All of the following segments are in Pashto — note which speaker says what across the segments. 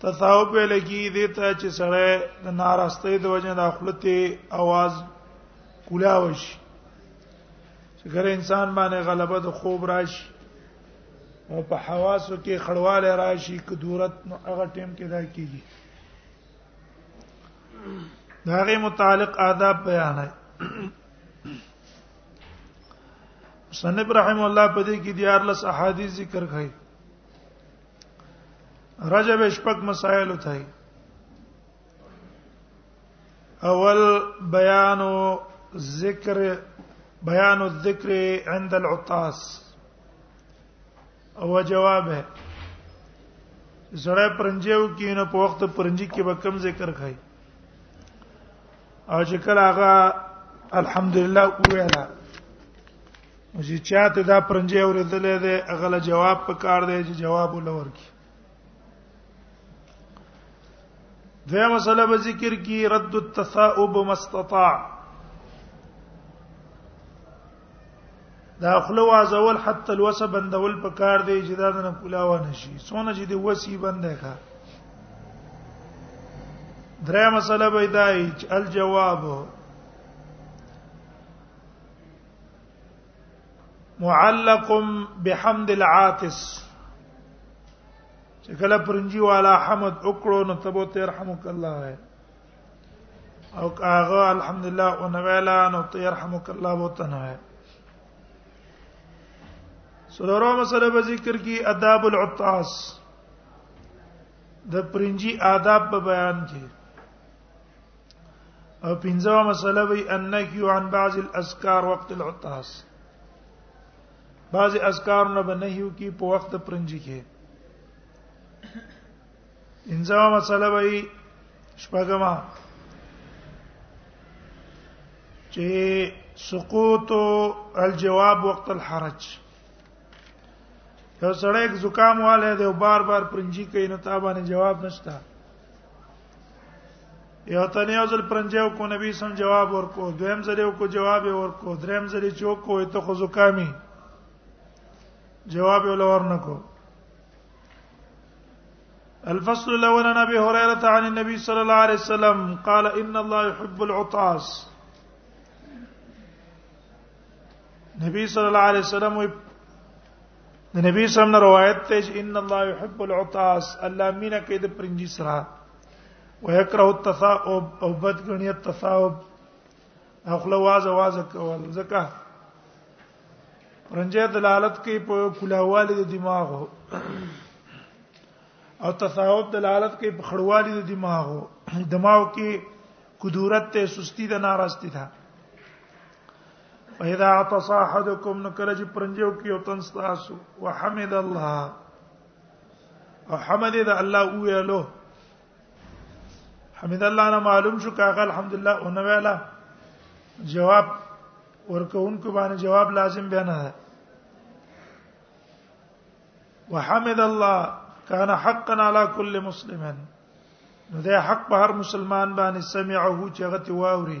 Speaker 1: تثاوب ویل کی دې ته چې سړی د ناراستۍ د وجه د خپلته आवाज کولا وشي چې ګره انسان باندې غلبه د خوب راشي او په حواسو کې خړواله راشي کدورت نو هغه ټیم کې دا کیږي دا غي متعلق آداب بیان ہے سنب رحم الله په دې کې دیار لس احادیث ذکر کړي رجب شپږ مسائل وتاي اول بیان ذکر بیان الذکر عند العطاس او جواب ہے زړه پرنجیو کې نه په وخت پرنجي کې به کم ذکر خای او چې کله هغه الحمدلله ویلا چې چاته دا پرنجي اوریدلې ده اغله جواب پکار دی چې جواب ولور کی دا مسله به ذکر کی رد التثاؤب مستطاع دا خلو ازول حتی الوسه بندول پکار دی چې دا نه کولاو نشي سونه چې دی وسی بندې ښه درې مسله به دای چې الجواب معلق بحمد العاطس چې کله پرنجي والا حمد وکړو نو تبو ته رحمک الله وای او هغه الحمدلله او نو ویلا نو ته رحمک الله بو ته نه وای سلورو مسله به ذکر کی آداب العطاس د پرنجي آداب په بیان کې او پنځمه مسله وی انکی عن بعض الاذکار وقت العطاس بعض اذکار نه بنهیو کی په وخت پرنجی کې پنځمه مسله وی شپږمه چې سقوط الجواب وقت الحرج یو سړی زکام والے دی او بار بار پرنجی کوي نو تابانه جواب نشته یو تنه یو ځل پرنجو کو نبی سم جواب ورکو دویم ځل یو کو جواب ورکو دریم ځل چې کو ته خو زکامی جواب ول ورنکو الفصل الاول عن ابي هريره عن النبي صلى الله عليه وسلم قال ان الله يحب العطاس نبی صلی الله علیه وسلم د نبی صلی الله علیه وسلم روایت ته چې ان الله يحب العطاس الله مینا کوي د پرنجي سره ويكره التثاؤب او بد غني التثاؤب اخل واز واز کول زکه پرنجي دلالت کوي په کلاوالي د دماغ او تثاؤب دلالت کوي په خړوالي د دماغ دماغ کې قدرت ته سستی د ناراستی ده اذا عطس احدكم نکله چې پرنجو کې او تن تاسو وحمد الله او حمد اذا الله ویلو حمد الله انا معلوم شو کاغه الحمدلله او نو ویلا جواب ورکوونکو باندې جواب لازم بیان نه وحمد الله كان حقا على كل مسلم نو ده حق په هر مسلمان باندې سمعه چې هغه ته واوري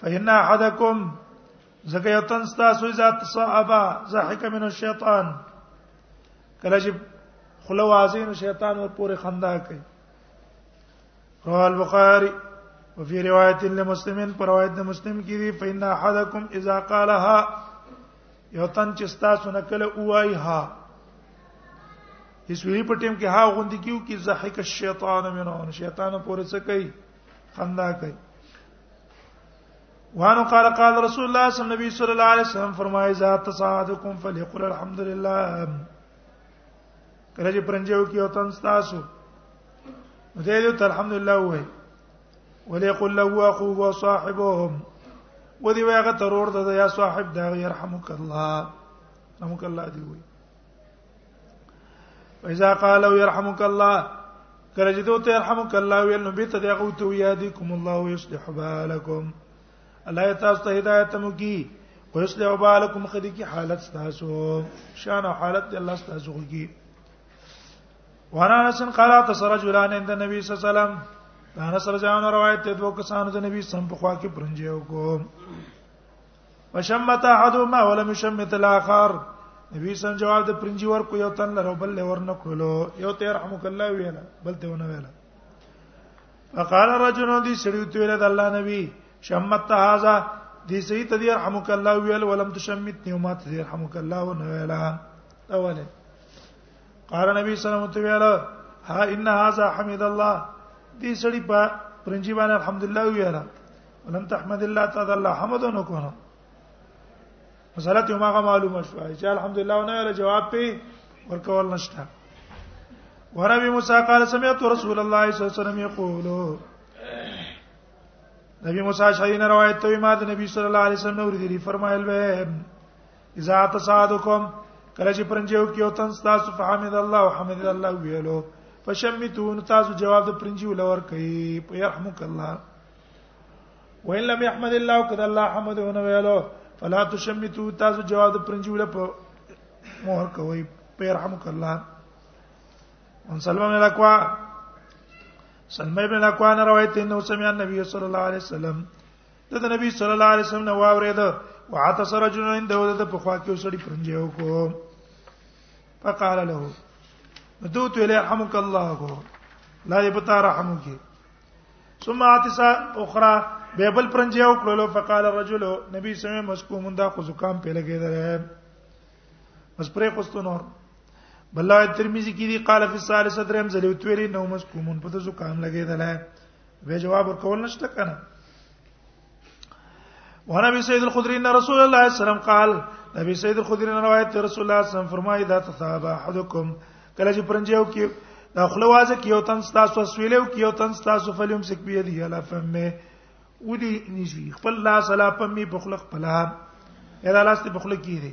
Speaker 1: فإن أحدكم زکه یو تن تاسو اذا تصاب ضحك من الشیطان کله چې خله وازین شیطان ور پورې خندا کوي رواه البخاری وفي روایت لمسلمین پر روایت د مسلم کې دی فإن أحدكم اذا قالها یو تن چې تاسو نه کله وای ها هیڅ ویری په ټیم کې ها غوندي کیو کې ضحک الشیطان منه شیطان پورې څه کوي خندا کوي وانه قال قال رسول الله صلی الله علیه صلی الله علیه وسلم فرمایي ذات تصادقکم فليقل الحمد لله کله چې پرنجو کې او تن تاسو دې دې الحمد لله وای وليقل له اخوه وصاحبهم ودي وایغه ترور ده یا صاحب دا يرحمک الله رحمک الله دی وای اذا قالوا يرحمك الله کله چې دوی ته يرحمك الله ویل نو به ته دغه تو یادکم الله ويصلح بالکم الله تاسو ته هدایت مو کی ويصلح بالکم خدي کی حالت تاسو شان او حالت الله تاسو کی وانا حسن قال تسرج رجلان عند النبي صلى الله عليه وسلم انا سره ځان روایت ته دوه کسانو د نبی سم په خوا کې پرنجیو کو وشمت احدهما ولم يشمت الاخر نبی سم جواب د پرنجي ورکو یو تن لرو بل لور نه کړلو یو ته رحمک الله ویلا بل ته ونه ویلا فقال رجل دي سړیو ته ویل د الله نبی شمت هذا دي سي ته دي رحمک الله ویل ولم تشمت نیومات دي رحمک الله ونه ویلا اوله قال نبی صلی الله علیه وسلم ویلا ها ان هذا حمد الله دي سړی په پرنجي باندې الحمدلله ویلا ولم تحمد الله تعالی الله حمد نو کنه مسله ته ما معلومه شو چې الحمدلله نه ویل جواب پی ورکول نشته ورابي موسی قال سمعت رسول الله صلی الله علیه وسلم یقول نبی موسی شاین روایت ته ما د نبی صلی الله علیه وسلم نور دی فرمایل به اذا تصادکم کله چې پرنجیو کې او تن تاسو فحمد الله وحمد الله ویلو فشمتون تاسو جواب د پرنجیو لور کوي په يرحمک الله وان لم يحمد الله قد الله حمده نو ویلو فلا تشمتو تاسو جواب د پرنجي ولا په مهر کوي په رحمک الله ان سلمہ بن الاقوا سلمہ بن الاقوا نه روایت انه سمع النبي صلى الله عليه وسلم د نبی صلی الله علیه وسلم نو واورید وعطس رجل عنده د په خوا کې وسړي پرنجي وکړو فقال له دوت الیه رحمک الله کو لا یبتا رحمک ثم عطسا اخرى به بل پرنجي او کړلو فقال الرجل نبی سمه مسکوم دا خو زکام په لګیدل بس پرې خوستو نور بل روایت ترمذی کې دی قال فی الثالثه درم زلی وتویلی نو مسکومون په زکام لګیدل به جواب ورکول نشته کنه ونبي سيد الخدري ان رسول الله صلى الله عليه وسلم قال نبی سید الخدری روایت رسول الله صلی الله علیه وسلم فرمایي دا تصاب احدکم کله چې پرنجیو کې دا خلوازه کې یو تن تاسو وسویلو کې یو تن تاسو فلم سک بیا دی علا فمه ودی نشي خپل لا سلا پمې په خلق پلا اله لاس په خلق کې دی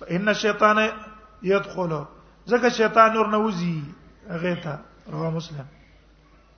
Speaker 1: فإن الشیطان يدخل ځکه شیطان نور نوځي هغه ته رواه مسلم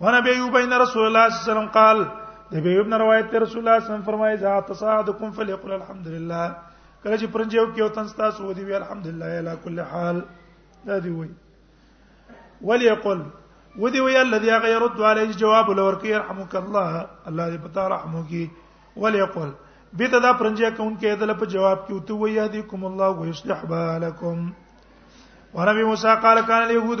Speaker 1: ونبي ايوب ان رسول الله صلى الله عليه وسلم قال د ابي ايوب روایت ته رسول الله صلی الله علیه وسلم فرمایي ذا تصادقكم فليقل الحمد لله کله چې پرنجو کې او تنس تاسو ودی وی الحمد لله على كل حال دا دی وی وليقل ودی وی الذي يرد عليه جواب لور کې يرحمك الله الله دې پتا رحمو کې وليقل به ته دا پرنجیا کون کې دل په جواب کې وته وی يهديكم الله ويصلح بالكم ونبي موسى قال كان اليهود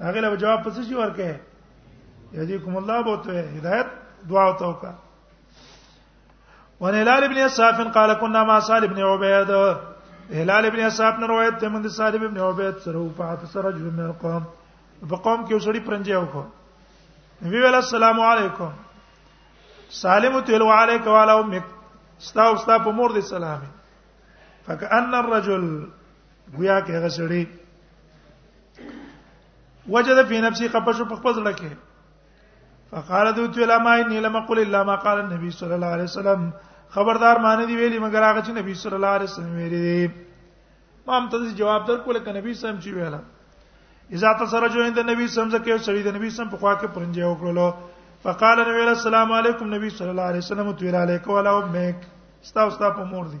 Speaker 1: هغه له جواب پسې شي ورکه یذیکم الله بوته هدایت دعا او توکا وان هلال ابن اساف قال كنا مع صالح ابن عبيد هلال ابن اساف نے روایت ته مند صالح ابن عبيد سره او فات سره جو من قوم په قوم کې وسړي پرنجي او کو نبی ویل السلام علیکم سالم تل علیک وعلى امك ستا او ستا په مور دې سلام فکأن الرجل گویا کې غسړي وجد فی نفسی خپشو په خپل ځل کې فقال دو تو علماء انی لم اقل الا ما قال النبي صلی الله علیه وسلم خبردار معنی دی ویلی مگر هغه چې نبی صلی الله علیه وسلم ویلی دی ما هم ته جواب درکول ک نبی صلی الله علیه وسلم چې ویلا اذا تسرجو عند النبي صلی الله علیه وسلم کې سړي د نبی صلی الله علیه وسلم په خوا کې پرنجي وکړلو فقال نبی السلام علیکم نبی صلی الله علیه وسلم تو علیک ولا امک ستا او ستا په مور دی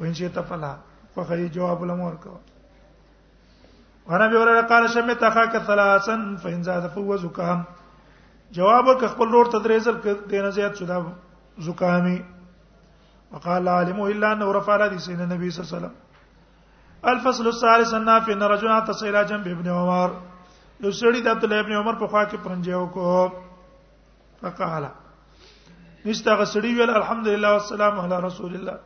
Speaker 1: وان شئ تفلا فخي جواب الامر کو وانا به ولا قال شمت اخاك ثلاثا فان زاد فهو زكام جواب ک خپل رور ته درېزل ک دینه زیات شو دا زکامي وقال عالم الا انه رفع الحديث الى النبي صلى الله عليه وسلم الفصل الثالث النافع ان رجلا تصل جنب ابن عمر لو سړي د عبد الله ابن عمر په خوا کې پرنجیو کو فقال نشته غسړی ویل الحمدلله والسلام علی رسول الله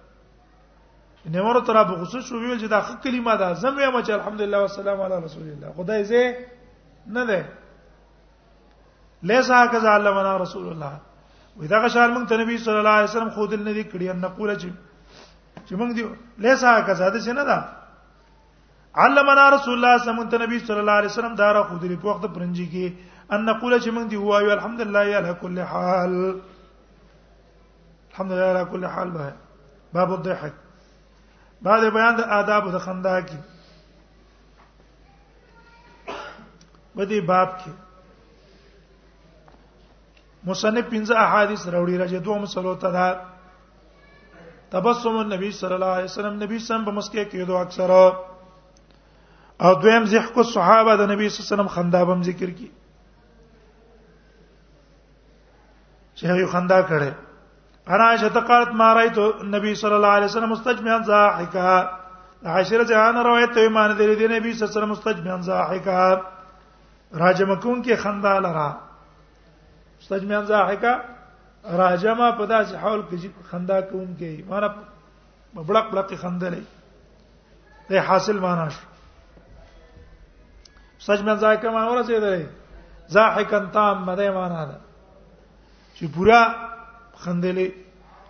Speaker 1: نه ورته تر ابو غصه شو ویل چې دا خ کلمه ده زم یم چې الحمدلله والسلام علی رسول الله خدای زه نه ده لیسا کذا علمنا رسول الله ودا غشال مونږ ته نبی صلی الله علیه وسلم خود نه دی کړی ان نقول چې چې مونږ دی لیسا کذا ده څه نه ده علمنا رسول الله صلی الله علیه وسلم نبی صلی الله علیه وسلم دار خو دې په وخت پرنجي کې ان نقول چې موږ دی وایو الحمدلله علی کل حال الحمدلله علی کل حال به باب الضحك بعد بیان د آداب د خندا کې بدی باب کې مصنف پنځه احادیث راوړي راځي دوه مسلو ته دا تبسم النبي صلی الله علیه وسلم نبی سم په مسکه کېدو اکثر او دویم ذکر کو صحابه د نبی صلی الله علیه وسلم خندا بم ذکر کی چې هغه خندا کړي انا عائشه قالت ما رايت النبي صلى الله عليه وسلم مستجمعا ضاحكا عائشه رضی الله عنها روایت ته ایمان دې دې نبی صلی الله علیه وسلم مستجمعا ضاحكا راجمکون کې خندا لرا مستجمعا ضاحکا راجما په داسې حال کې چې خندا کوونکی معنی بلق بلق خندلې ده حاصل معنا شو مستجمعا ضاحکا معنی ورسېدلې ضاحکا تام مده معنا ده چې پورا خندلې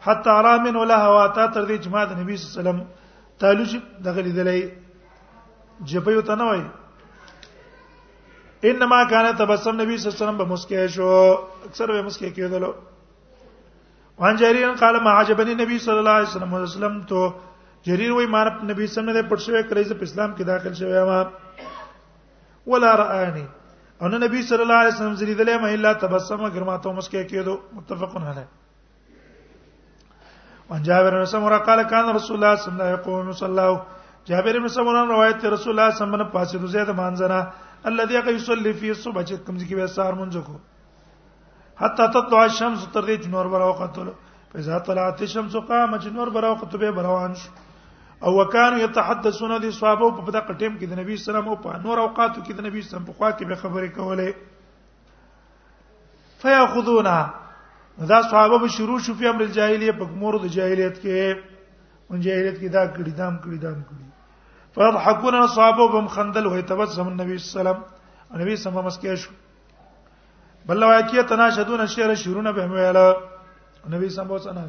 Speaker 1: حتی را من ولا هوا تا تر دې چې ما د نبی صلی الله علیه وسلم تعالو چې دغه لیدلې جپیو ته نه وای انما كان تبسم نبی صلی الله علیه وسلم بمسکه شو اکثر به مسکه کېدلو وان جرير قال ما عجبني النبي صلى الله عليه وسلم وسلم تو جرير وای مار نبی صلی الله علیه وسلم پټ شوی کړی چې اسلام کې داخل شوی ما ولا رآني ان نبی صلی الله علیه وسلم زری دلې ما الا تبسم ګرماتو مسکه کېدو متفقون علیه وان جابر بن سمره قال كان رسول الله صلى الله عليه وسلم صلى جابر بن سمره روایت رسول الله صلی الله علیه وسلم پاسې د زید مانځنه الذي يصلي في الصبح چې کوم ځکه به سار مونږ کو حتا تطلع الشمس تر دې چې نور براو قتل فاذا طلعت الشمس قام چې نور براو قتل به روان شو او وکانو يتحدثون دي صحابه په دغه ټیم کې د نبی صلی الله علیه وسلم او په نور اوقاتو کې د نبی صلی الله علیه وسلم په خوا کې به خبرې کولې فیاخذونا دا صحابه به شروع شو په امر الجاهلیه په مور د جاهلیت کې من جاهلیت کې دا کړي دام کړي دام کړي فضحكون الصحابه بهم خندل وهي تبسم النبي صلى الله عليه وسلم النبي صلى الله عليه وسلم شو بل واقعیت تناشدون الشعر شعرونه به ویل النبي صلى الله عليه وسلم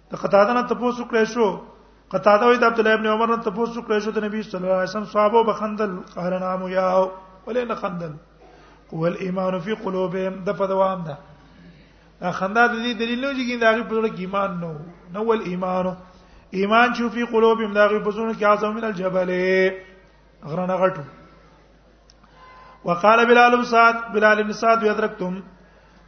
Speaker 1: د قتاده نه تاسو کړی شو قتاده وي د عبد الله ابن عمر نه تاسو کړی شو د نبی صلی الله علیه وسلم صحابه بخندل قال نام یا ولې نه خندل ول ایمان فی قلوبهم د په دوام ده دا خندا د دې دلیل نه جګین دا غي په لور کې ایمان نو نو ول ایمان ایمان چې فی قلوبهم دا غي په زونه کې اعظم من الجبل غرنه غټو وقال بلال بن سعد بلال بن سعد یدرکتم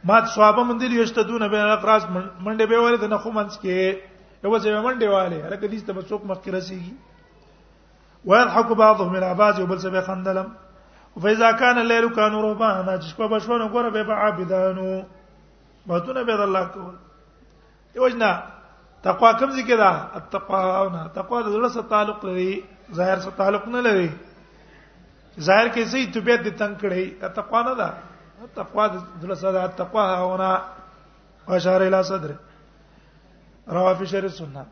Speaker 1: ما صحابه من دي یشتدون بین الاقراص منډه به وره د نخو منس کې یو ځای منډه واله هرکه دې ته مسوک مخ رسیږي ويضحك بعضهم الى بعض وبل سبه خندلم فاذا كان الليل كان ربانا چې په بشونه ګوره به عابدانو بهتونه به الله کول یوجنا تقوا کوم ذکر ده التقوا هاونه تقوا د زړه سره تعلق لري ظاهر سره تعلق نه لري ظاهر کې سي طبيعت دې تنگ کړي تقوا نه ده تقوا د زړه سره تقوا هاونه اشار الى صدر رواه في شر السنه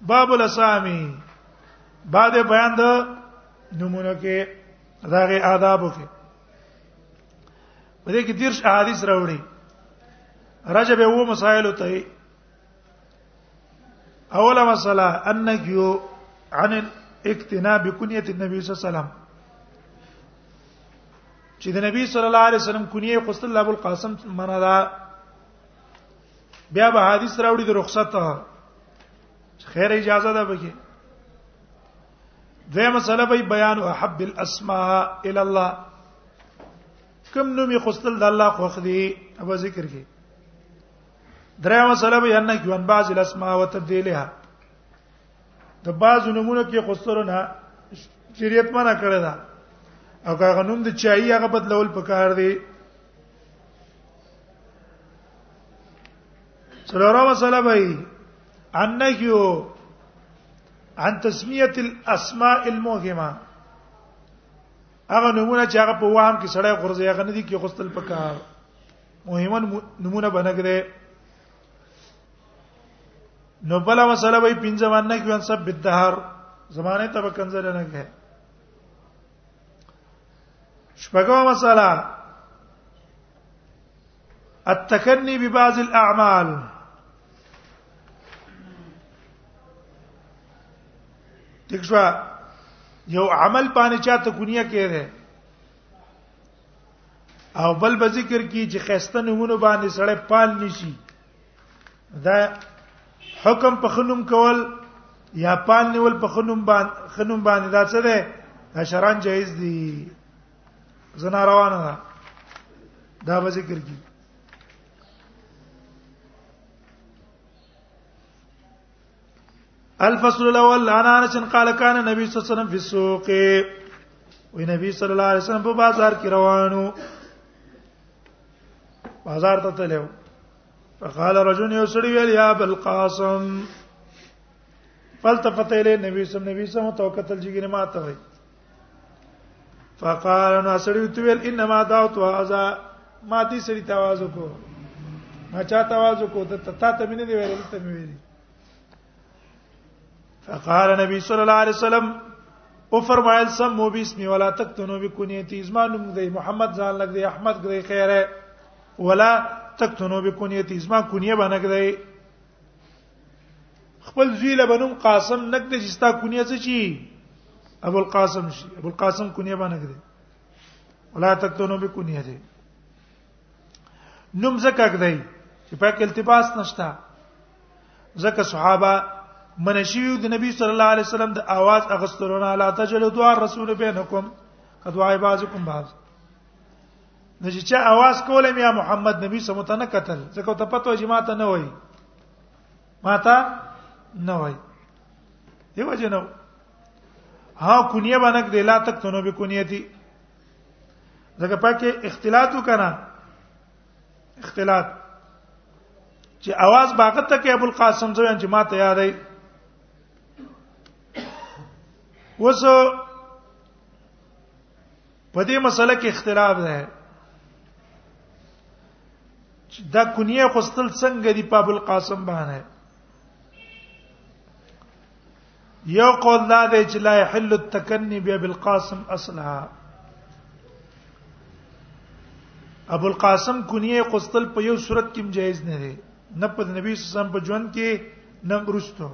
Speaker 1: باب الاسامي بعد بیان د نمونه کې داغه آداب کې په دې کې دیرش احادیث راوړي رجب وو مسائل ته اوله مسله انک یو عن الاقتناء بکنیه النبي صلی الله علیه وسلم چې د نبی صلی الله علیه وسلم کنیه قصل ابو القاسم معنا دا بیا به حدیث راوړي د رخصت ته خیر اجازه ده بګي دویمه مسله به بیان احب الاسماء الى الله کوم نوم یې خوستل د الله خوښ دی اب ذکر کې دریم مسله به ان کې ان بعض الاسماء وتبديلها د بعض نمونه کې خوستلو نه شریعت منع کړی دا او هغه نوم د چای هغه بدلول پکار دی سلورا مسله به ان کې عن تسميه الاسماء الموهمه هغه نمونه چې هغه په وهم کې سړی غرزه هغه نه دي کې غسل پکار مهمه نمونه بنګره نو بل مسله وي پنځه باندې کې ان سب بدهار زمانه ته به کنځل نه کې شپږمه مسله التکنی ببعض الاعمال دښوا یو عمل باندې چاته کونیه کړي او بل به ذکر کی چې خسته نمونه باندې سړی پال نشي دا حکم په خنوم کول یا پال نیول په خنوم باندې خنوم باندې دا څه ده شران جایز دي زنا روانه ده دا به ذکر کی الفصل الاول عن انس قال كان النبي صلى الله عليه وسلم في السوق وي نبی صلی الله علیه وسلم په بازار کې روانو بازار ته تلو فقال رجل یو سړی ویل یا ابو القاسم فلتفت الی نبی صلی الله علیه وسلم تو قتل جګنه ماته وای فقال نو سړی وتویل انما دعوت هذا ما دې سړی تواز کو ما چا تواز کو ته تا ته مینه دی ویل ته مې ویل فقال نبی صلی الله علیه وسلم او فرمایل سم مو بسم ولا تکتنو بکنیتی زما نوم دی محمد ځان لګ دی احمد ګری خیره ولا تکتنو بکنیتی زما کنیه باندې ګری خپل زوی له بنوم قاسم نګد چې ستا کونیه څه چی ابو القاسم شي ابو القاسم کونیه باندې کړی ولا تکتونو به کونیه دی نوم زکه کړی چې په کې التباس نشتا زکه صحابه منشیو د نبی صلی الله علیه وسلم د आवाज اغسترونه لا تجلو دعا رسول بینکم کدوا عبازکم بعض نو چې چا आवाज کوله میا محمد نبی سمته نه قتل زکه ته پته جماعت نه وای ماته نه وای دیو جنو ها کونیه باندې د لا تک تنو به کونیه دي ځکه پکې اختلاط وکنا اختلاط چې आवाज باغ ته کې ابو القاسم زوین چې ما ته یادې وس په دې مسله کې اختلاف ده دا کنیه خوستل څنګه دی په ابو القاسم باندې یو قول دا دی چې لا يحل التکنی بیا بالقاسم اصلها ابو القاسم کنیه خوستل په یو صورت کې جایز نه دی نه په نبی صلی الله علیه وسلم په ژوند کې نه ورستو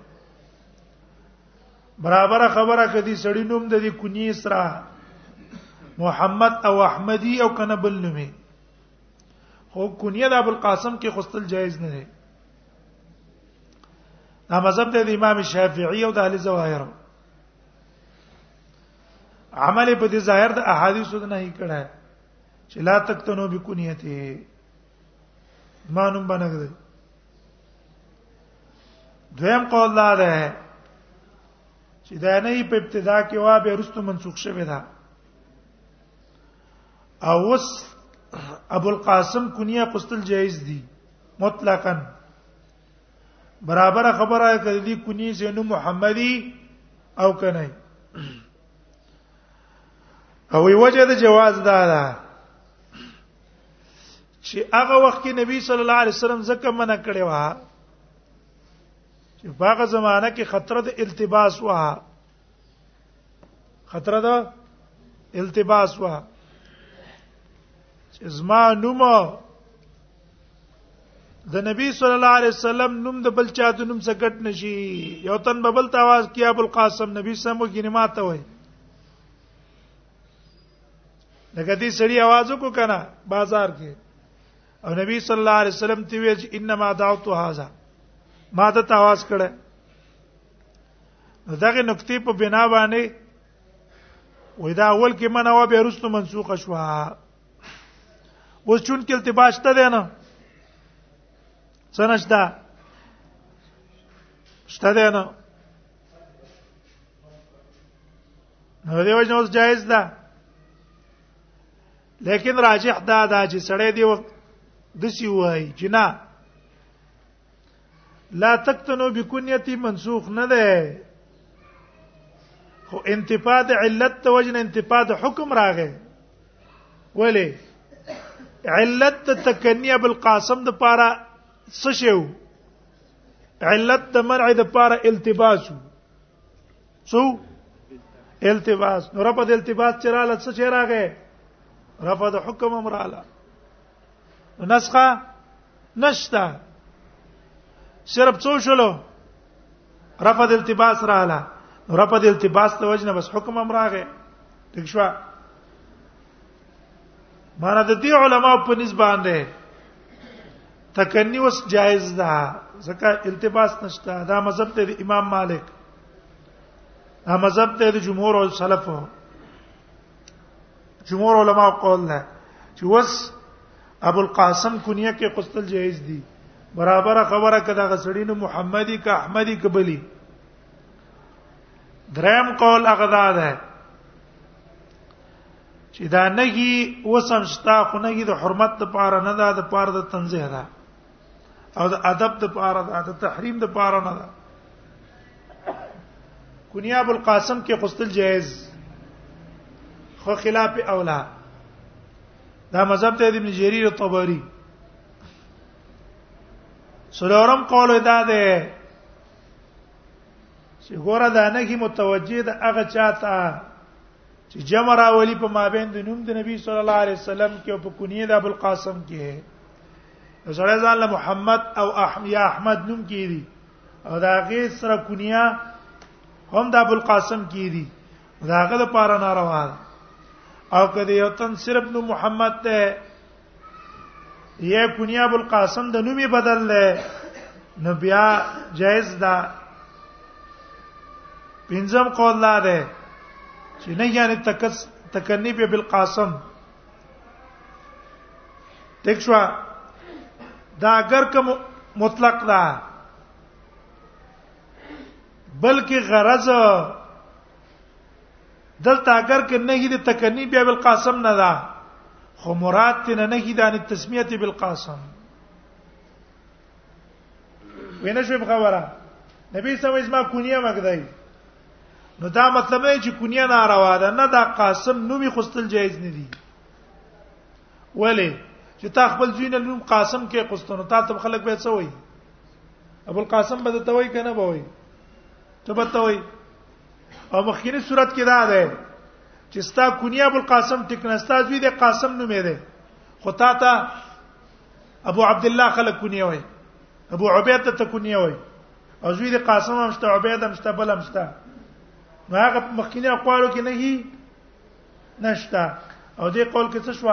Speaker 1: برابر خبره کدي سړی نوم د دې کنیه سره محمد او احمدی او کنه بل نومه خو کنیه د ابو القاسم کې خستل جایز نه دی دا مذهب د امام شافعي او د اهل ظواهر عمل په دې ظاهر د احادیثو نه هی کړه چې لا تکتنو بکنیته مانوم بنګ دی دویم قول دا ده چې دا نه په ابتدا کې وا به رستو منسوخ شوی ده او اوس ابو القاسم کنیه قستل جایز دي مطلقاً برابر خبره کړي دي کنی زینو محمدي او کنه او وی وجه د جواز دا ده چې هغه وخت کې نبی صلی الله علیه وسلم زکه منع کړی و چې هغه زمانہ کې خطر د التباس و خطر ده التباس وا چې زما نوم د نبی صلی الله علیه وسلم نوم د بل چا د نوم څخه ګټ نشي یو تن به بل تاواز کیا ابو القاسم نبی سمو کې نه ماته وای لکه دې سړی आवाज وکړ کنه بازار کې او نبی صلی الله علیه وسلم تی ویل انما دعوت هذا ما ته تاواز کړه نو دغه نقطې په بنا باندې وې دا اول کې منه و به رسو منسوخه شو اوس چون کې التباس ته دی نه سنشتا شته دی نه نو دی وجه اوس جایز ده لیکن راجح دا دا چې سړی دی وخت دسی وای چې نه لا تکتنو بکنیتی منسوخ نه ده خو انتفاع د علت د وجنه انتفاع د حکم راغې ولی علت د تکنی ابو القاسم د پاره څه شیو علت د منع د پاره التباس سو التباس نو رفض التباس چراله څه چراغه رفض حکم امراله نسخه نشتا صرف څو شلو رفض التباس رااله رفض التباس ته وجنه بس حکم امراغه ټیک شو مانا د دې علما په نسبت باندې تکنی وس جایز ده ځکه التباس نشته دا مذهب ته امام مالک دا مذهب ته جمهور او سلف جمهور علما قول نه چې وس ابو القاسم کنیه کې قستل جایز دي برابر خبره کده غسړی نو محمدي کا احمدي کبلی دریم قول اغدا ده چې دا نهي وسم شتا خو نهي د حرمت لپاره نه ده د پاره د تنزیه ده او د ادب د پاره ده د تحریم د پاره نه ده کنیا ابو القاسم کې خستل جایز خو خلاف اولا دا مذهب ته ابن جرير الطبري سلورم قول دا ده چې ګوره دا نه کی متوجه ده هغه چاته چې جمع راولي په مابین د نوم د نبی صلی الله علیه وسلم کې او په کنیه د ابو القاسم کې سړی ځان له محمد او احمد یا احمد نوم کیدی او دا غي سره کونیا هم د ابو القاسم کیدی دا غل پاره ناروا ده او کدی یو تن صرف نو محمد ته یې کونیا ابو القاسم د نومي بدل لې نو بیا جائز ده پنځم قول لا ده چې نه یعنی تکس تکنی به بالقاسم ټیک شو دا اگر کوم مطلق ده بلکې غرض دلته اگر کې نه دي تکنی بیا بل قاسم نه ده خو مراد ته نه هی دانه تسمیه بالقاسم وینه شو خبره نبی سم اسما کونیه مګدای نو دا مطلب نه چې کونیه ناروا ده نه دا قاسم نومي خستل جایز نه دي ولی چې تا خپل ځوی نه نوم قاسم کې قسطنو تا ته خلک به څه وایي ابو القاسم به ته وایي کنه به وایي ته به ته وایي او مخکینی صورت کې دا ده چې ستا کونیه ابو القاسم ټیک نه ستا ځوی د قاسم نوم دی خو تا ته ابو عبد الله خلک کونیه وایي ابو عبیده ته کونیه وایي او زوی د قاسم هم شته عبید هم شته بل هم شته نو هغه مخکینی اقوالو کې نه هی نشته او دې قول کې څه شو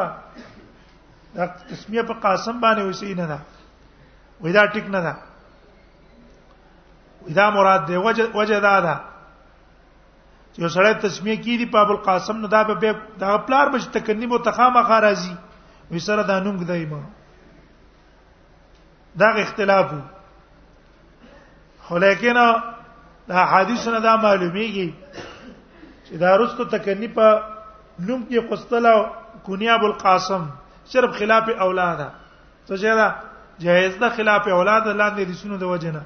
Speaker 1: دا تسمیه په قاسم باندې وسی نه ده وې دا ټیک نه ده وې دا مراد دی وجه وجه دا ده چې سړی تسمیه کیږي په ابو القاسم نو دا به دا پلار بچ تکنی متخامه خارازي وې سره دا نوم دی ما دا اختلاف خو لیکن دا حدیث نه دا معلومیږي چې دا رستو تکنی په نوم کې قستلا کنیا ابو القاسم صرف خلاف اولاده څه جره جائز ده خلاف اولاد لاندې دي سونو د وجنه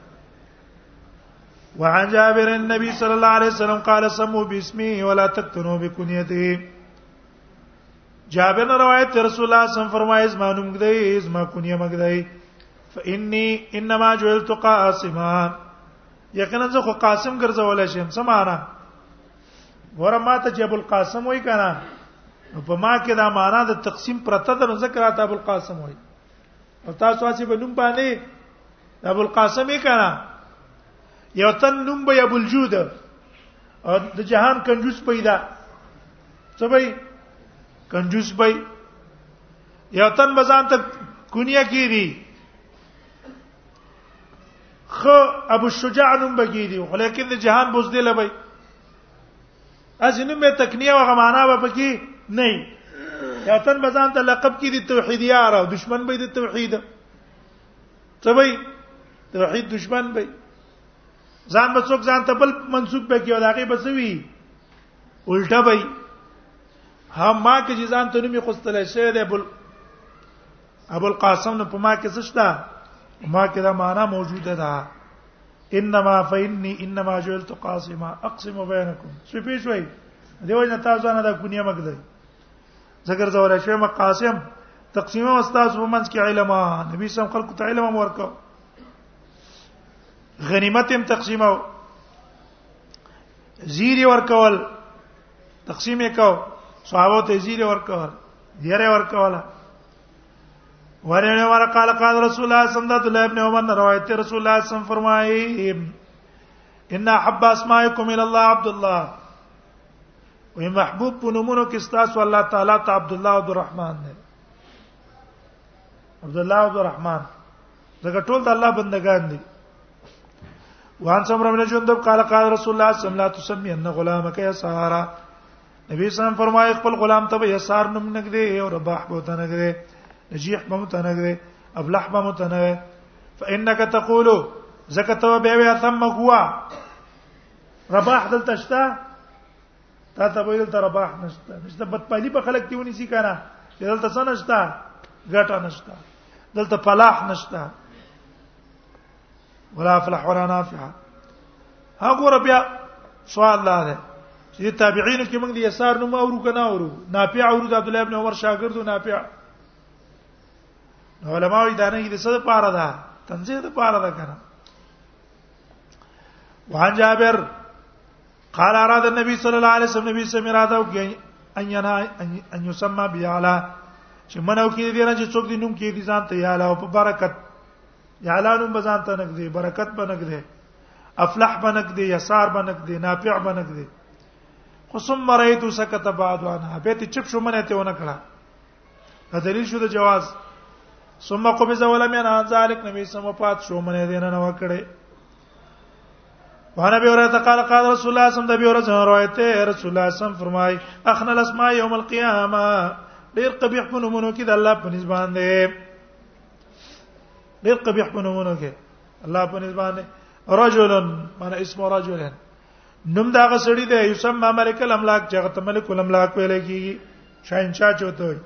Speaker 1: وعن جابر النبي صلى الله عليه وسلم قال سموا باسمه ولا تكتنوا بكنيته جابر نے روایت تے رسول اللہ صلی اللہ علیہ وسلم فرمائے اس مانو مگدئی اس ما کنیا مگدئی فإني انما جعلت قاسما یقینا زه خو قاسم ګرځول شم سمانا ګوره ما ته چې ابو القاسم وای کنه نو په ما کې دا معنا د تقسیم پرته د ذکر ته ابو القاسم وای او تاسو هڅه به نوم باندې ابو القاسم یې کنه یو تن نوم به ابو الجود او د جهان کنجوس پیدا څه به کنجوس به یا تن بزان ته کونیا کیږي خ ابو الشجاع نوم بګی دی خو لیکن د جهان بوزدل به از نوم به تکنیه او غمانا به پکې نه یا تن بزان ته لقب کې دي توحید یار او دشمن به دي توحید څه به توحید دشمن به ځان به څوک ځان ته بل منسوب به کې او هغه به سوي الټه به هم ما کې جزان ته نومي خوستل شوی دی بل ابو القاسم نو په ما کې څه شته ما کې دا معنا موجوده ده انما فإني انما جعلت قاسما اقسم بينكم څه پیښ وای دیو نه تاسو نه دا کونیه مګدای ذکر زور شوی ما قاسم تقسیمه استاد په منځ کې علم نبی سم خلق ته علم ورکو غنیمت هم تقسیمه زیری ورکول تقسیم وکاو صحابه ته زیری ورکول دیره ورکوله ورنه ور قال قال رسول الله صلی الله علیه وسلم ابن عمر روایت رسول الله صلی الله علیه وسلم فرمایي ان حب اسماءکم الى الله عبد الله وی محبوب په نومونو کې ستاسو الله تعالی ته عبد الله عبد الرحمن دی عبد الله عبد الرحمن دغه ټول د الله بندگان دي وان سمره من جندب قال قال رسول الله صلی الله علیه وسلم ان غلامک یسارا نبی سلام فرمایي خپل غلام ته یسار نوم نګدي او رباح به ته نګدي نجیح به ته نګدي ابلح به ته نګدي فانك تقول زکه ته به بیا ثم هو رباح دلته شته تا ته ویل ته رباح نشته نشته بدپالی په خلک دیونی سي کنه دلته څه نشته ګټه نشته دلته فلاح نشته ولا فلاح ولا نافع هغه ربیا سوال الله ده چې تابعین کې موږ د یسار نوم اورو کنه اورو نافع اورو د عبد الله ابن عمر شاګردو نافع علماء دا نه دي څه د پاره ده تنزیه د پاره ده کنه وان جابر قال اراد النبي صلى الله عليه وسلم نبی سم اراده وکړي ان ينا ان يسمى بيالا چې منو کې دې نه چې څوک دې نوم کې دې ځان ته یالا او په برکت یالا نوم بزان ته نګ دې برکت بنګ دې افلح بنګ دې یسار بنګ دې نافع بنګ دې خو ثم رايت سكت بعد وانا به ته چپ شو منه ته ونه کړه دا دلیل شو د جواز ثم قبض ولم ينهى ذلك نبی سم پات شو منه دې نه وکړي وانا به ورته قال قال رسول الله صلی الله علیه وسلم د به ورته روایت ته رسول الله صلی الله فرمای اخنا الاسماء یوم القیامه ډیر قبیح په نمونه کې د الله په نسبان دی ډیر قبیح په نمونه کې الله په نسبان دی رجل معنی اسم رجل نوم دا غسړی دی یسم ملک الاملاک چې هغه ملک الاملاک ویل کیږي شاهنشاه چوته وي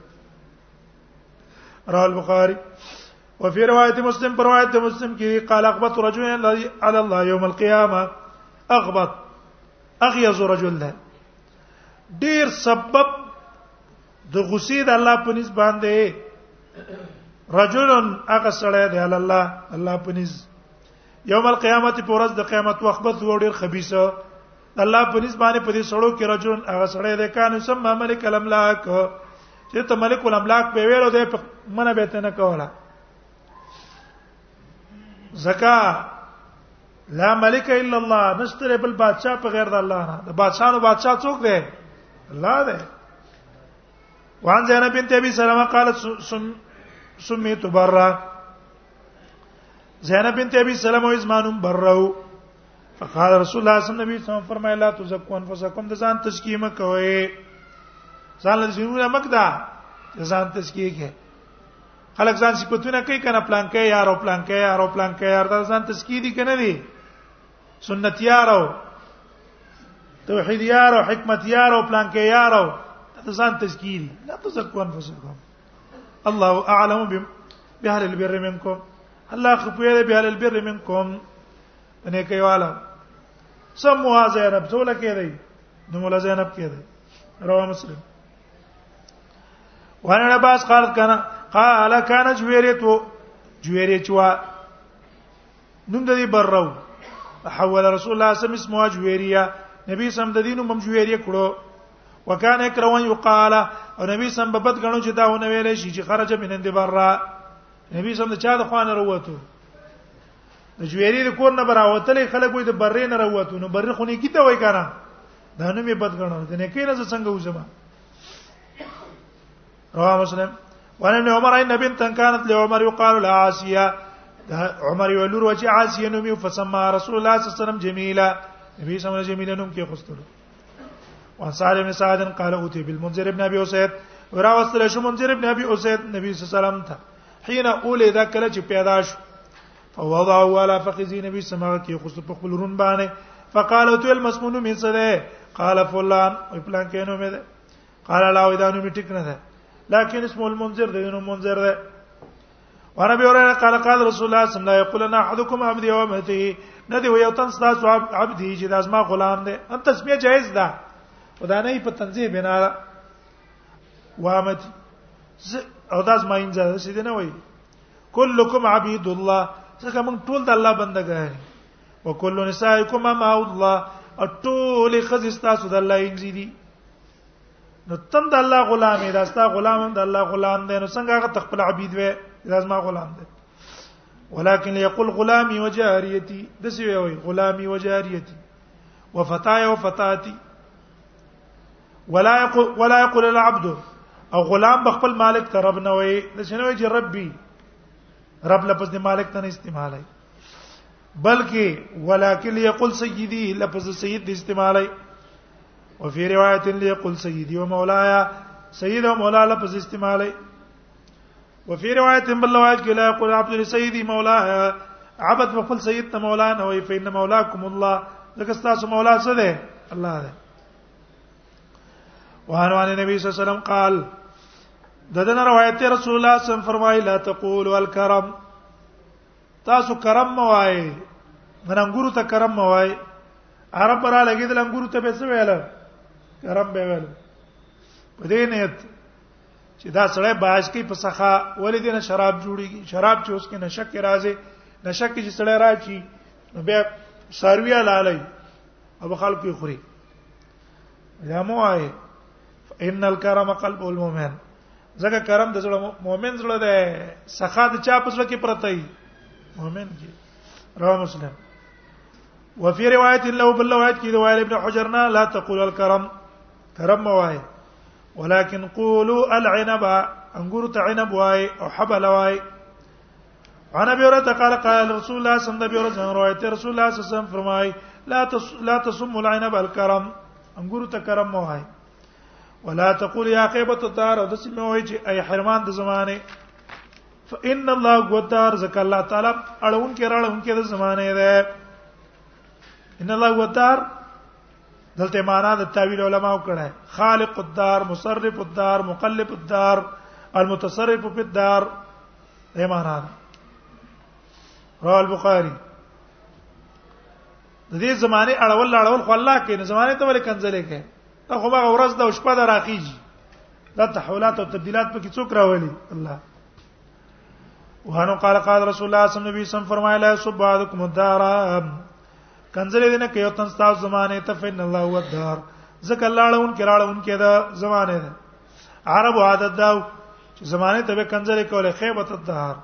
Speaker 1: رواه البخاري وفي روایت مسلم پر روایت مسلم کې قال اخبط رجل على الله يوم القيامه اخبط اغيظ رجل ده ډیر سبب د غصې د الله په نس باندې رجلن هغه سړی دی الله الله په نس یوم القیامت پر ورځ د قیامت وخت به ډیر خبيسه الله په نس باندې په دې سړو کې رجل هغه سړی دی کان سم ملک الاملاک چې ته ملک الاملاک په ویلو دی په منه به ته نه کوله زکا لا ملک الا الله نشتره بل بادشاہ په غیر د الله نه د بادشاہ نو بادشاہ څوک دی الله دی وان زینب بنت ابي سلمہ قالت سميت برا زینب بنت ابي سلمہ او ازمانم برو فقال رسول الله صلی الله علیه وسلم فرمای لا تزکو انفسکم د ځان تزکیه مکوئ ځان له زینونه مکدا ځان تزکیه کې خلک ځان صفاتونه کوي کنه پلان کې یار او پلان کې یار او پلان کې یار دا ځان تزکیه دي کنه دي سنت یار او توحید یار او حکمت یار او پلان کې یار او دا ځان تزکیه دي لا تزکو انفسکم الله اعلم بهل البر منکم الله خپوی به هل البر منکم نه کوي والا سم مو زینب زول کې دی نو مولا زینب کې دی رواه مسلم وان عباس قال كان قال كان جويريتو جويريتوا نوم د دې برو حول رسول الله صلی الله علیه وسلم اسمه جويريه نبی سم د دینو مم جويريه کړو وکانه اکرون یقال او نبی سم په بد غنو چې دا ونه ویلې شي چې خرج من اند برا نبی سم د چا د خوانه وروته د جویری د کور نه براوتلې خلک وي د برې نه وروته نو برې خونی کیته وای کنه دا نو می بد غنو د نه کینه څنګه وځما رواه مسلم وان ابن عمر ان بنت كانت لعمر يقال لها عاسيه عمر ولور وجه عاسيه نومي فسمى رسول الله صلى الله عليه وسلم جميله نبی صلی الله علیه وسلم جميله نوم کې خوستلو وان سالم سعدن قال اوتی بالمنذر ابن ابي اسيد وراوصل شو منذر ابن ابي اسيد نبی صلی الله علیه وسلم ته حين اولې دا کله چې پیدا شو فوضعوا على فخذ نبی سما کې خو په خپل رون باندې فقال اوتی المسمون من سره قال فلان او پلان کې نو مې ده قال لا ودانو مې ټیک نه ده لكن اسمه المنذر ده نو منذر ده وعن ابي هريره قال قال رسول الله صلى الله عليه وسلم يقول انا احدكم عبد يومته ندی یو تن تاسو عبد دی چې داسما غلام دی ان تسمیه جایز ده ودانه په تنزیه بنا ده وامت او داس ما انځه سې نه وای کلکم عبید الله څنګه موږ ټول د الله بندګان او کل نسائکم ما الله او ټول خزستا سود الله انځي دي نو تم د الله غلام دی داستا غلام هم د الله غلام دی نو څنګه هغه تخپل عبید وي لازم غلام دی ولكن يقول غلامي وجاريتي د سی وی غلامي وجاريتي وفتاي وفتاتي ولا يقول ولا يقول العبد او غلام بخپل مالک ته رب نه وي د شنو وی ربي رب لفظ د مالک ته نه استعمالای بلکې ولکن یقول سیدی لفظ سید استعمالای او فی روایت لیقل سیدی و مولایا سید او مولا لفظ استعمالی وفي روایت بل روایت کې لا یقول عبد سیدی مولا عبد وقل سید ته مولا نه وي فإن مولاکم الله لکه تاسو مولا څه ده الله ده وعن عن النبي صلى الله عليه وسلم قال ددن روایت رسول الله صلی الله علیه وسلم فرمایي لا تقول الكرم تاسو کرم موای منګورو ته کرم موای عرب را لګیدل انګورو ته به څه ویل کرم به ویل په دې نیت چې دا سړی باج کې په سخا ولې دینه شراب جوړیږي شراب چې اوس کې نشک راځي نشک چې سړی راځي نو بیا ساروی لاله او خلکو خوري یا موای ان الکرم قلب المؤمن زګه کرم د زړه مؤمن زړه ده سخا د چا په زړه کې پرته ای مؤمن کې رواه مسلم وفي روایت له بل روایت کې روایت ابن حجرنا لا تقول الكرم کرم وای ولكن قولوا العنب انګور ته عنب وای او حبل وای انا بیره تقال قال رسول الله صلی الله علیه وسلم روایت رسول الله صلی الله علیه وسلم فرمای لا تس لا تسم العين بالكرم انګور ته کرم مو هاي ولا تقول يا خيبه الدار د سمه وای چې اي حرمان د زمانه فان الله غدار زک الله تعالی اړون کې راړون کې د زمانه ده ان الله غدار دلته معنا د تعویل علما وکړه خالق الدار مصرف الدار مقلب الدار المتصرف في الدار دې معنا ده رواه البخاری د دې زمانه اړول اړول خو الله کې نه زمانه ته ولې کنځلې کې دا خو هغه ورځ د شپه د راخیږي دا تحولات او تبديلات پکې څوک راولي الله وهانو قال قال رسول الله صلی الله علیه وسلم فرمایله سبحانکم الدار کنځلې دې نه کې او تاسو زمانه ته فن الله هو الدار ځکه الله اړون کې راړون کې دا زمانه ده عرب عادت دا چې زمانه ته به کنځلې کوله خیبت الدهار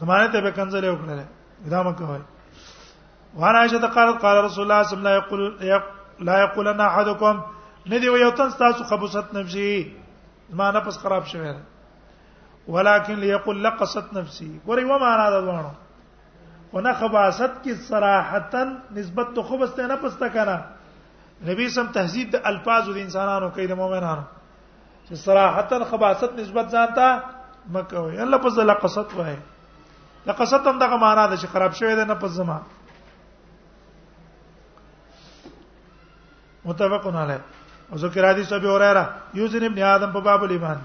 Speaker 1: زمانه ته به کنځلې وکړه دا مکوای وانا عائشه قالت قال رسول الله صلی الله علیه وسلم لا یقول لا یقول انا احدکم ندی یو تن تاسو خبوست نفسي ما نفس خراب شوی ولكن ليقول لقصت نفسي ګوري و معنا دا دوانو ونه خباست کی صراحتا نسبت تو خبست نه پستا کنه نبی سم تهذیب د الفاظ د انسانانو کې د مؤمنانو چې صراحتا خباست نسبت ځانته مکه وي الله په ځله قصد وای دا قصد هم دغه معنا ده چې خراب شوی ده نه په زما متفقون علی او ذکر حدیث ابي هريره یوزن ابن ادم په باب الايمان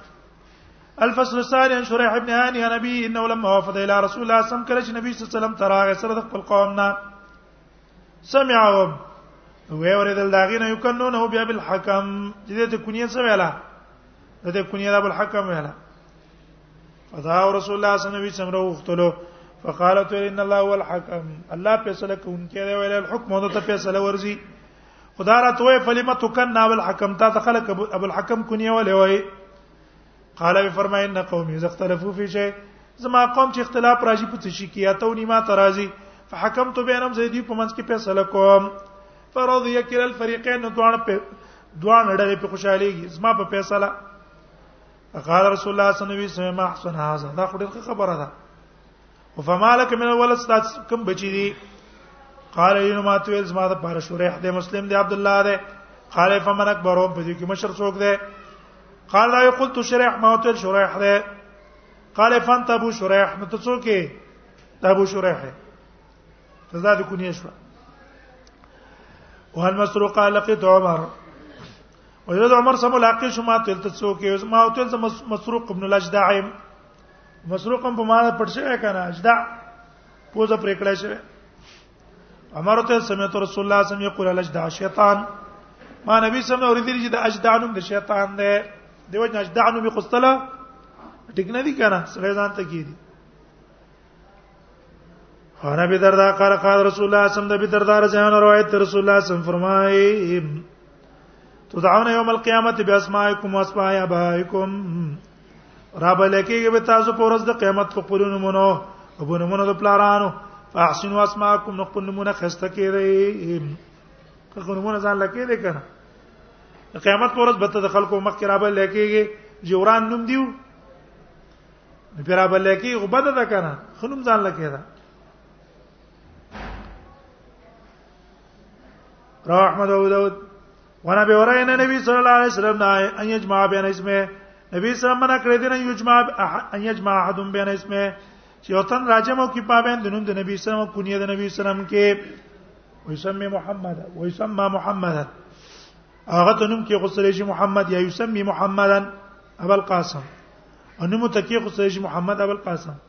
Speaker 1: الفصل الثاني عن شريح ابن هاني نبي انه لما وفد الى رسول الله صلى الله عليه وسلم كلش نبي صلى الله عليه وسلم تراغ سره خپل قومنا سمع وب وی اوریدل داغه نه یکنو نه بیا بل حکم چې دې ته کونیه څه ویلا دې کونیه ابو الحکم ویلا فدا رسول الله صلی الله علیه وسلم وختلو فقالت ان الله هو الحكم الله فیصله کوونکی دی ویل الحكم هو ته فیصله ورزي خدا را توې فلمه تکنا بالحکم تا ته خلق ابو الحکم کونیه ولې وای قال وی فرمای ان قوم اختلافو فی شی زما قوم چې اختلاف راځي په څه شي کې یا تونی ما ترازی فحکمت بینهم زیدی په منځ کې فیصله کوم فرضی کل الفریقین دوه په دوه نړۍ په خوشاليږي زما په فیصله قال رسول الله صلی الله علیه وسلم ما احسن هذا دا خو ډېر خبره ده وفمالک من الولد ستات کوم بچی دي قال یو ما تویل زما د پاره شریح د مسلم دی عبد الله دی قال فمن اکبر په دې کې مشر څوک دی قال لا قلت شریح ما تویل شریح دی قال فانت ابو شریح نو ته څوک یې ابو شریح ته زاد کو نه شو وهل مسروق قال لقيت عمر ويرد عمر سم لاقي شو ما تل ته څوک یې ما تویل مسروق ابن الاجدعم مسروقم په معنا پټ شوی کنه اجدا پوزه پرې کړی شوی عمر ته سمعت رسول الله صلی الله علیه وسلم یقول الاجدا شیطان ما نبی صلی الله علیه وسلم چې د اجدا نوم د شیطان دی دیو جن اجدا نوم یې خستله ټیک نه دی کنه سړی ځان ته کیدی انا به دردا قال قال رسول الله صلی الله علیه وسلم د به دردا رجان روایت رسول الله صلی الله علیه وسلم فرمایي تدعون یوم القیامت باسمائکم واسماء ابائکم را بلکیږي به تاسو پر ورځ د قیامت په قرونو مونو ابو نمونه د پلارانو احسن واسماءکم نو خپل نمونه خسته کړي خپل نمونه ځان لکې دې کنه قیامت پر ورځ به ته خلکو مخ کې را بلکیږي جوران نوم دیو پیرابل لکی غبد ده کنه خنوم ځان لکی ده رواه احمد او داود وانا به ورای نه نبی صلی الله علیه وسلم نه ان یجمع بین اسمه نبی صلی الله علیه وسلم کړی دی نه یجمع ان یجمع احد بین اسمه چې وطن راجم او کې پابین د نوم د نبی صلی الله علیه وسلم کونیه د نبی صلی الله علیه وسلم کې ويسمي محمد ويسمى محمدا هغه ته نوم کې غسل شي محمد یا یسمی محمدا ابو القاسم انمو تکي غسل شي محمد ابو القاسم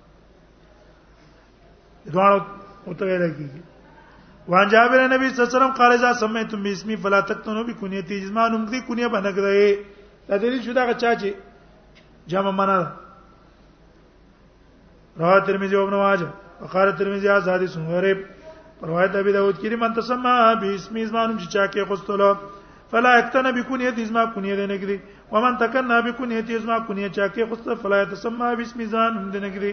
Speaker 1: دواړو او ته ویل کیږي وان جابر نبی صلی الله علیه وسلم قال اذا سميتم باسمي فلا تكتنوا بكنيتي جما نوم دې کنیه باندې کړی دا دې شو دا چا چې جمع معنا ده رواه ترمذی او ابن ماجه وقال ترمذی از حدیث غریب روایت ابي داود کې من تسمى باسم زمانم چې چا کې قستلو فلا اكتنا بكنيه ازما كنيه دې نګري ومن تكنا بكنيه ازما كنيه چا کې قستل فلا تسمى باسم زمانم دې نګري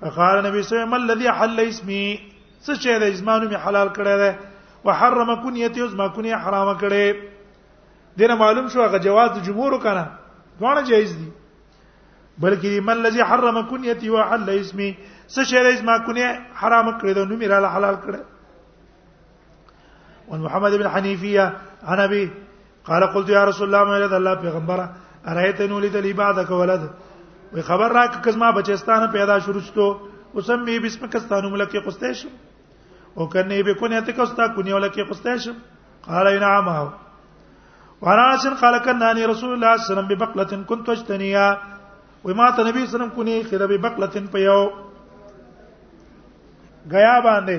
Speaker 1: فقال النبي صلى الله عليه وسلم الذي حل اسمي څه چې د اسمانو می حلال کړی دی وحرم کنیته اوس ما کنیه حرام کړی دنه معلوم شو هغه جواز د جمهور کنه دواړه جایز دي بلکې من الذي حرم کنیته وحل اسمي څه چې د اسما کنیه حرام کړی دی نو می حلال کړی وعن محمد بن حنيفية عن أبي قال قلت يا رسول الله مې الله پیغمبره ارایت نو لیدل عبادت ولد وی خبر را کزما بچستانه پیدا شروستو وسم می بسم کستانو ملک قستیش او کنه به کو نه ته کستا کو نه ولک قستیش قال نعم او وراشن قال کنه رسول الله صلی الله علیه وسلم ببقله كنت اجتنيا وی ما ته نبی صلی الله علیه وسلم کو نه خله ببقله په یو غیا باندې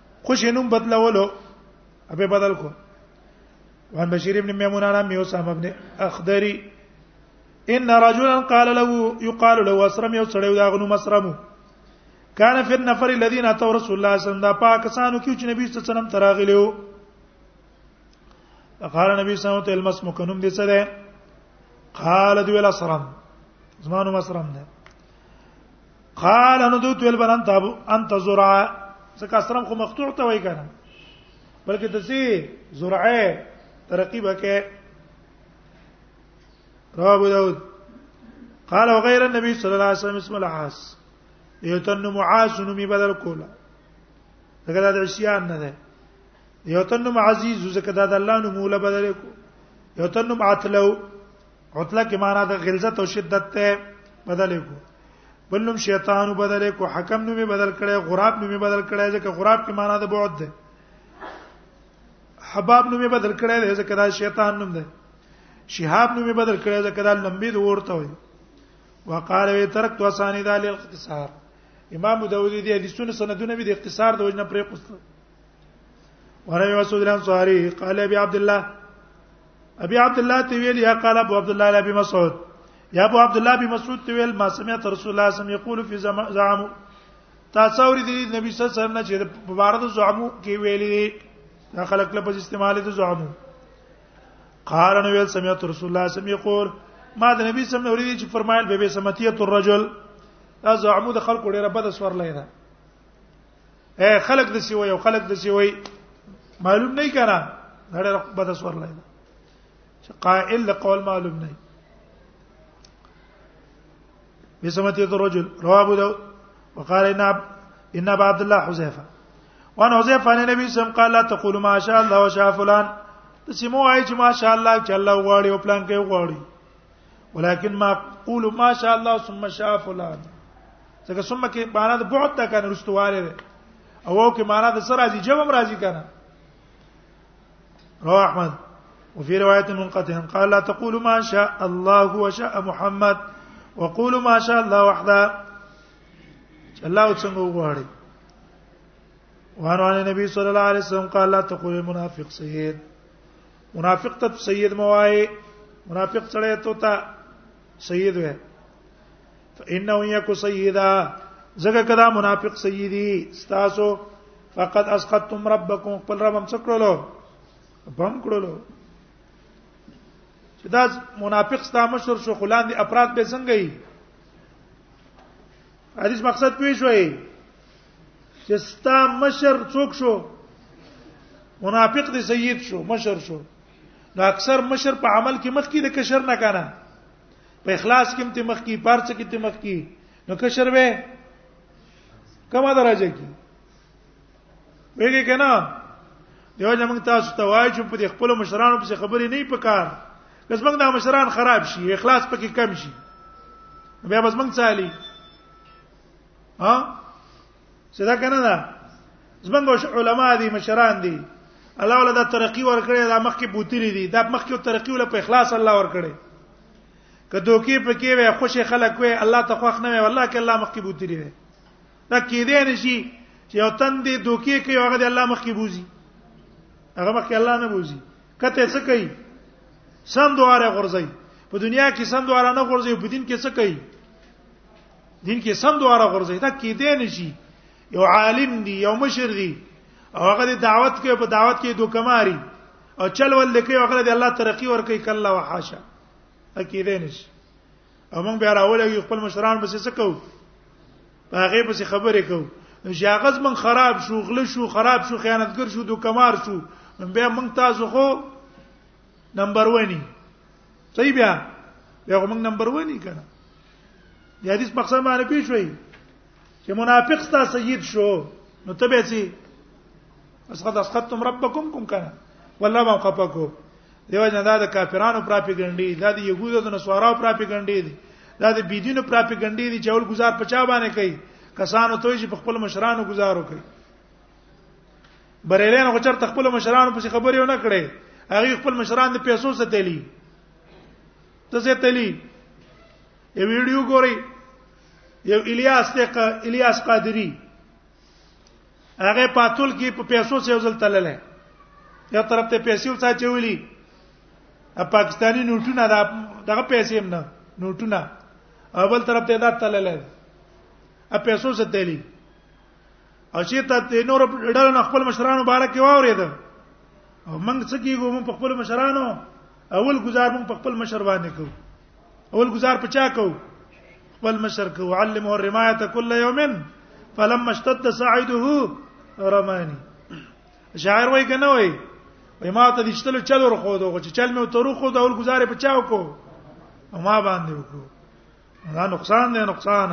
Speaker 1: خوش نوم بدلولو ابه بدل کو وان بشیر ابن میمون انا میوسام ابن اخدری ان رجلا قال له يقال له اسرم یو سړی دا غنو مسرمو کان فی النفر الذين اتوا رسول الله صلی الله علیه وسلم دا پاکستانو کې چې نبی صلی الله علیه وسلم تراغلیو قال نبی صلی الله علیه وسلم المس مکنم دې څه ده قال دی ولا سلام زمانو مسرم ده قال انا دوت ویل بر انت ابو انت زرع څکه سرم خو مقطوع ته وای کنه بلکې د سي زرعه ترقیب کې رواه ابو داود قال وغير النبي صلى الله عليه وسلم اسم العاص یتن معاص نومي بدل کولا دغه د عصيان نه ده یتن عزیز زکه د الله نوم له بدل کو یتن عتلو عتله کې معنا د غلظت او شدت ته بدلې کو بلنم شیطان بدلې کو حکم نو می بدل کړي غراب نو می بدل کړي ځکه غراب کې معنا د بعد ده حباب نو می بدل کړي ځکه دا شیطان نوم ده شهاب نو می بدل کړي ځکه دا لمبي د ورته وي وقال وی ترکت وسانی د الاختصار امام داوودی دی حدیثونه سندونه به د اختصار د وجنه پرې قصه ورنه مسعود الانصاری قال ابي عبد الله ابي عبد الله ته ویل یا قال ابو عبد الله ابي مسعود یا ابو عبد الله ابي مسعود ته ویل ما سمعت رسول الله صلی الله علیه وسلم یقول فی زعم تاسو ور دي نبی صلی الله علیه وسلم چې په بار د زعمو کې ویلي دا خلق له په استعمال د زعمو قال نو ویل سمعت رسول الله صلی الله علیه وسلم یقول ما د نبی صلی الله علیه وسلم ورې چې فرمایل به به سمتیه الرجل دا زعمو د خلق ډیره بد سور لای ده اے خلق د سی وای او خلق د سی وای معلوم نه کنا هر بد سور لای چې قائل له قول معلوم نه بسمته الرجل رواه ابو داود وقال ان ان ابا عبد الله حذيفه وان حذيفه ان النبي صلى الله عليه وسلم قال لا تقول ما شاء الله وشاء فلان تسمو اي چې ما شاء الله چې الله غواړي او پلان کوي غواړي ولكن ما قول ما شاء الله ثم شاء فلان ځکه ثم کې معنا د بعد ته کنه رستواله ده او او کې معنا د سر راځي جمع راځي کنه رواه احمد وفي روايه منقطع قال لا تقول ما شاء الله وشاء محمد وقول ما شاء الله وحده الله څنګه وغواړي وانه النبي صلى الله عليه وسلم قال لا تقول المنافق سيد منافق ته سید موای منافق سره ته تا سید وې فانه یک سیدا زګه کدا منافق سیدی استاسو فقد اسقطتم ربکم خپل رب هم څکړلو بم کړلو چې دا منافق ستا مشر شو خلان دي افراد به څنګه یي حدیث مقصد پیښ وایي چې ستا مشر څوک شو منافق دی سید شو مشر شو نو اکثر مشر په عمل کې مخ کې د کشر نه کنه په اخلاص کې ته مخ کې پارڅ کې ته مخ کې نو کشر وې کما درجه کې ویګه کنه دیو چې موږ تاسو ته وایو چې په خپل مشرانو په خبرې نه پکار لږ موږ د مشران خراب شي اخلاص پکې کم شي بیا بس موږ چالي ها څه دا کنه دا زمونږ علماء دي مشران دي الله ولا دا ترقی ورکړي دا مخکې بوتلی دي دا مخکې ترقی ولا په اخلاص الله ورکړي که دوکي پکې وي خوشي خلک وي الله ته خوښ نه وي والله کې الله مخکې بوتلی وي دا کې دې نشي چې یو تن دې دوکي کوي هغه دې الله مخکې بوزي هغه مخکې الله نه بوزي کته څه کوي سم دواره غورځي په دنیا کې سم دواره نه غورځي په دین کې څه کوي دین کې سم دواره غورځي دا کې دی نشي یو عالم دی یو مشر دی او هغه دعوت کوي په دعوت کې دوه کماري او چل ول لیکي هغه د الله ترقی ور کوي کله وحاشا اکید نش او موږ بیا راولې خپل مشران بس څه کو هغه بس خبرې کو شاغز من خراب شو غل شو خراب شو خیانتګر شو دوکمار شو بیا موږ تاسو خو نمبر 1 صحیح بیا بیا موږ نمبر ونی کنه د حدیث مقصد باندې پیښ وای چې منافق ستا سید شو نو ته به سي اسقط اسقطتم ربکم کوم کنه والله ما قفکو دیو جن دا د کافرانو پراپګنډي دا د يهودو د نسوارو پراپګنډي دي دا د بيدینو پراپګنډي دي چې اول گزار پچا باندې کوي کسانو ته چې په خپل مشرانو گزارو کوي بریلیان خو چرته خپل مشرانو پسې خبرې ونه کړې هغه خپل مشران د پیسو ستلی ته ستلی یو ویډیو ګوري یو الیاس ته الیاس قادری هغه پاتول کې په پیسو سره ځل تللې یا طرف ته پیسې وڅا چولې ا پاکستانی نوټونه دا دغه پیسې هم نه نوټونه اول طرف ته دا تللې ا پیسو ستلی او چې ته د نور ډول نه خپل مشرانو باره کې واورید او موږ څه کیږو موږ په خپل مشرانو اول گزار موږ په خپل مشر باندې کوو اول گزار په چا کوو خپل مشر کوو علمه الرمایه کل یوم فلما اشتد سعیده رمانی شاعر وای کنه وای وای ما ته د چتلو چلو رخو دوغه چې چل مې وترو خو د اول گزارې په چاو کو او ما باندې وکړو دا نقصان دی نقصان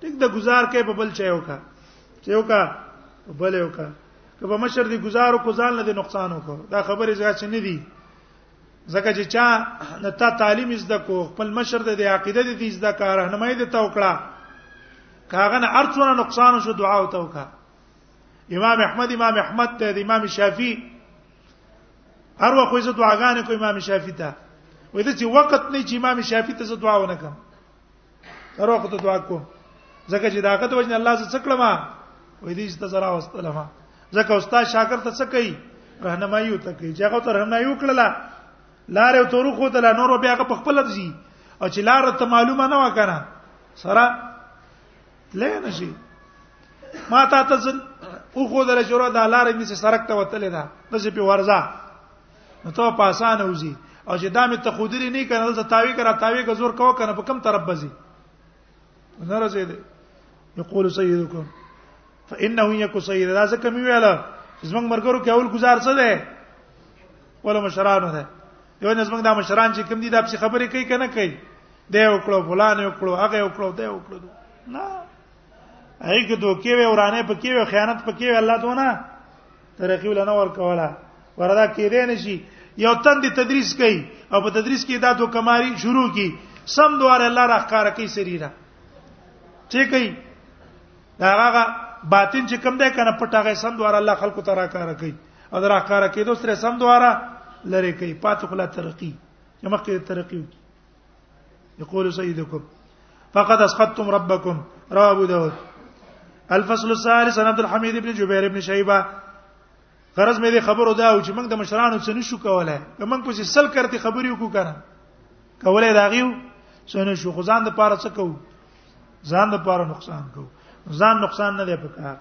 Speaker 1: ټیک د گزار کې په بل چا یو کا چې یو کا په بل یو کا که په مشر دی گزارو کو ځان نه دی نقصان وکړو دا خبره ځکه چې نه دی ځکه چې چا نه تا تعلیم زده کو خپل مشر دی عقیده دی زده کار راهنمایي دی تا وکړه کاغه نه ارڅونه نقصان شو دعا وته وکړه امام احمد امام احمد ته امام شافعي هر وخت زه دعاګانې کوم امام شافعي ته وې دا چې وخت نه چې امام شافعي ته زه دعا ونه کوم هر وخت ته دعا کوم ځکه چې دا کته وجنه الله زه څکړم وې دې چې ته زرا واستلم ځکه استاد شاکر ته څه کوي راهنمایي وته کوي چې هغه ته راهنمایي وکړه لارې او تورو خو دلا نور بیا په خپل ځي او چې لار ته معلومه نه وکنه سره تلې نشي ما تا ته ځل او خو دل شروع د لارې می سرک ته وتلې ده د څه په ورزه نو ته په اسانه وځي او چې دا می ته خودري نه کنه دلته تاوی کرا تاوی کا زور کو کنه په کم طرف بزي نه راځي دي یقول سیدکم فانه یک سید دا څه کمی ویاله زمنګ مرګرو کې اول گزار څه ده ولا مشرانو ده یو نس موږ د مشران چې کوم دي دا په خبرې کوي کنه کوي دی وکړو فلان وکړو هغه وکړو دی وکړو نه هغه کې دوکې وې ورانه پکې وې خیانت پکې وې الله دونه ترقی ول نه ور کوله وردا کې دې نشي یو تن دې تدریس کوي او په تدریس کې دا دوکماری شروع کی سم دوار الله راخاره کوي سریره چې کوي دا هغه باطن چې کم ده کنه پټه غي سم دوار الله خلکو ترا کار کوي او د راکاره کېدو سره سم دواره لری کوي پاتې خلا ترقی یمه کې ترقی وکي یقول سیدکم فقد اسقطتم ربکم رواه ابو داود الفصل الثالث عن عبد الحميد بن جبير بن شيبه غرض مې دې خبرو دا و چې موږ د مشرانو څخه نشو کولای موږ په سل کرتی خبرې وکړو کنه کولای راغیو څنګه شو خو ځان د پاره څه کوو ځان د پاره نقصان کوو ځان نقصان نه دی پکار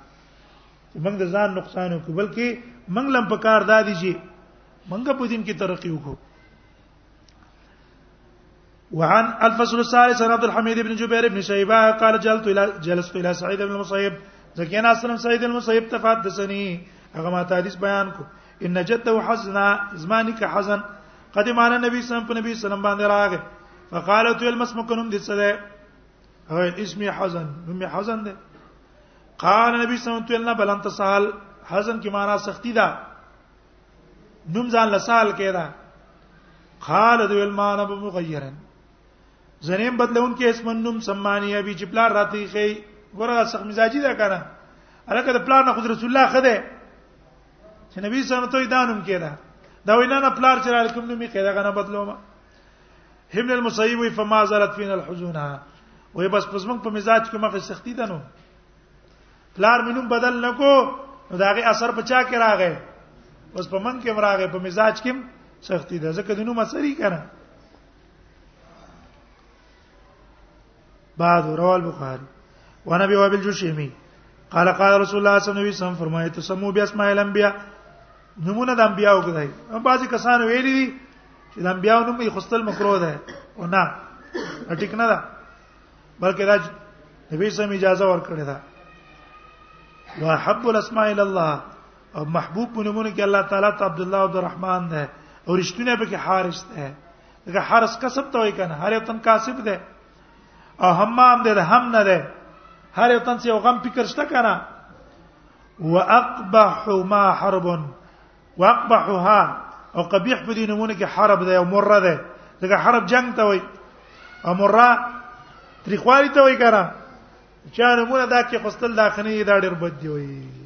Speaker 1: چې موږ د ځان نقصان وکړو بلکې موږ لم په کار دادی چې موږ په دین کې ترقی وکړو وعن الفصل الثالث عن عبد الحميد بن جبير بن شيبه قال جلت الى جلست الى سعيد بن المصيب زكينا اسلم سعيد المصيب تفادسني هغه ما حدیث بیان کو ان جده حزنا زمانك حزن قدم على النبي صلى الله عليه وسلم باندې راغی فقالت المسمكنم دي څه ده هغه اسمي حزن نومي حزن ده قال نبی صلی الله علیه وسلم بلنت سال حزن کی معنا سختی ده نوم ځان لسال کېدا قال ذو المان ابو مغیرن زنیم بدلون کې اسم نوم سمانی ابي چې پلار راتی خي ګوره سخت مزاجي ده کنه الکه د پلار نه خود رسول الله خده چې نبی صلی الله علیه وسلم ته دانم کېدا دا وینا نه پلار چې الکم نومي کېدا کنه بدلوما ابن المسیب وی فما زالت فينا الحزن وی بس پس موږ په مزاج کې مخه سختی ده نو پلار مينوم بدل نکو نو داغه اثر بچا کې راغې بس په من کې راغې په مزاج کې سختی ده ځکه دینو مسری کنه بعد رواه البخاري ونبي وابل جوشيمي قال قال رسول الله صلی الله علیه وسلم فرمایي تسمو بیا اسماء الانبیاء نمونه د انبیاء وکړي هم بعضی کسان ویلي دي چې د انبیاء نوم یې خستل مکروه ده او نه ټیک نه ده بلکې دا نبی سم اجازه ورکړې ده وحب الاسماء الى الله او محبوب نمونه کې الله تعالی ته عبد الله عبد الرحمن ده او رښتونه به کې حارث ده دا حرس کسب ته وای کنه هر یو تن کاسب ده او حمام ده هم نه ده هر یو تن یو غم فکر شته کنه واقبح ما حرب واقبحها او قبیح په دې نمونه کې حرب ده او مره ده ځکه حرب جنگ ته وای او مره تریخوالی ته وای کنه چا نمونه دا کې خستل داخنه دا ډېر بد دی وای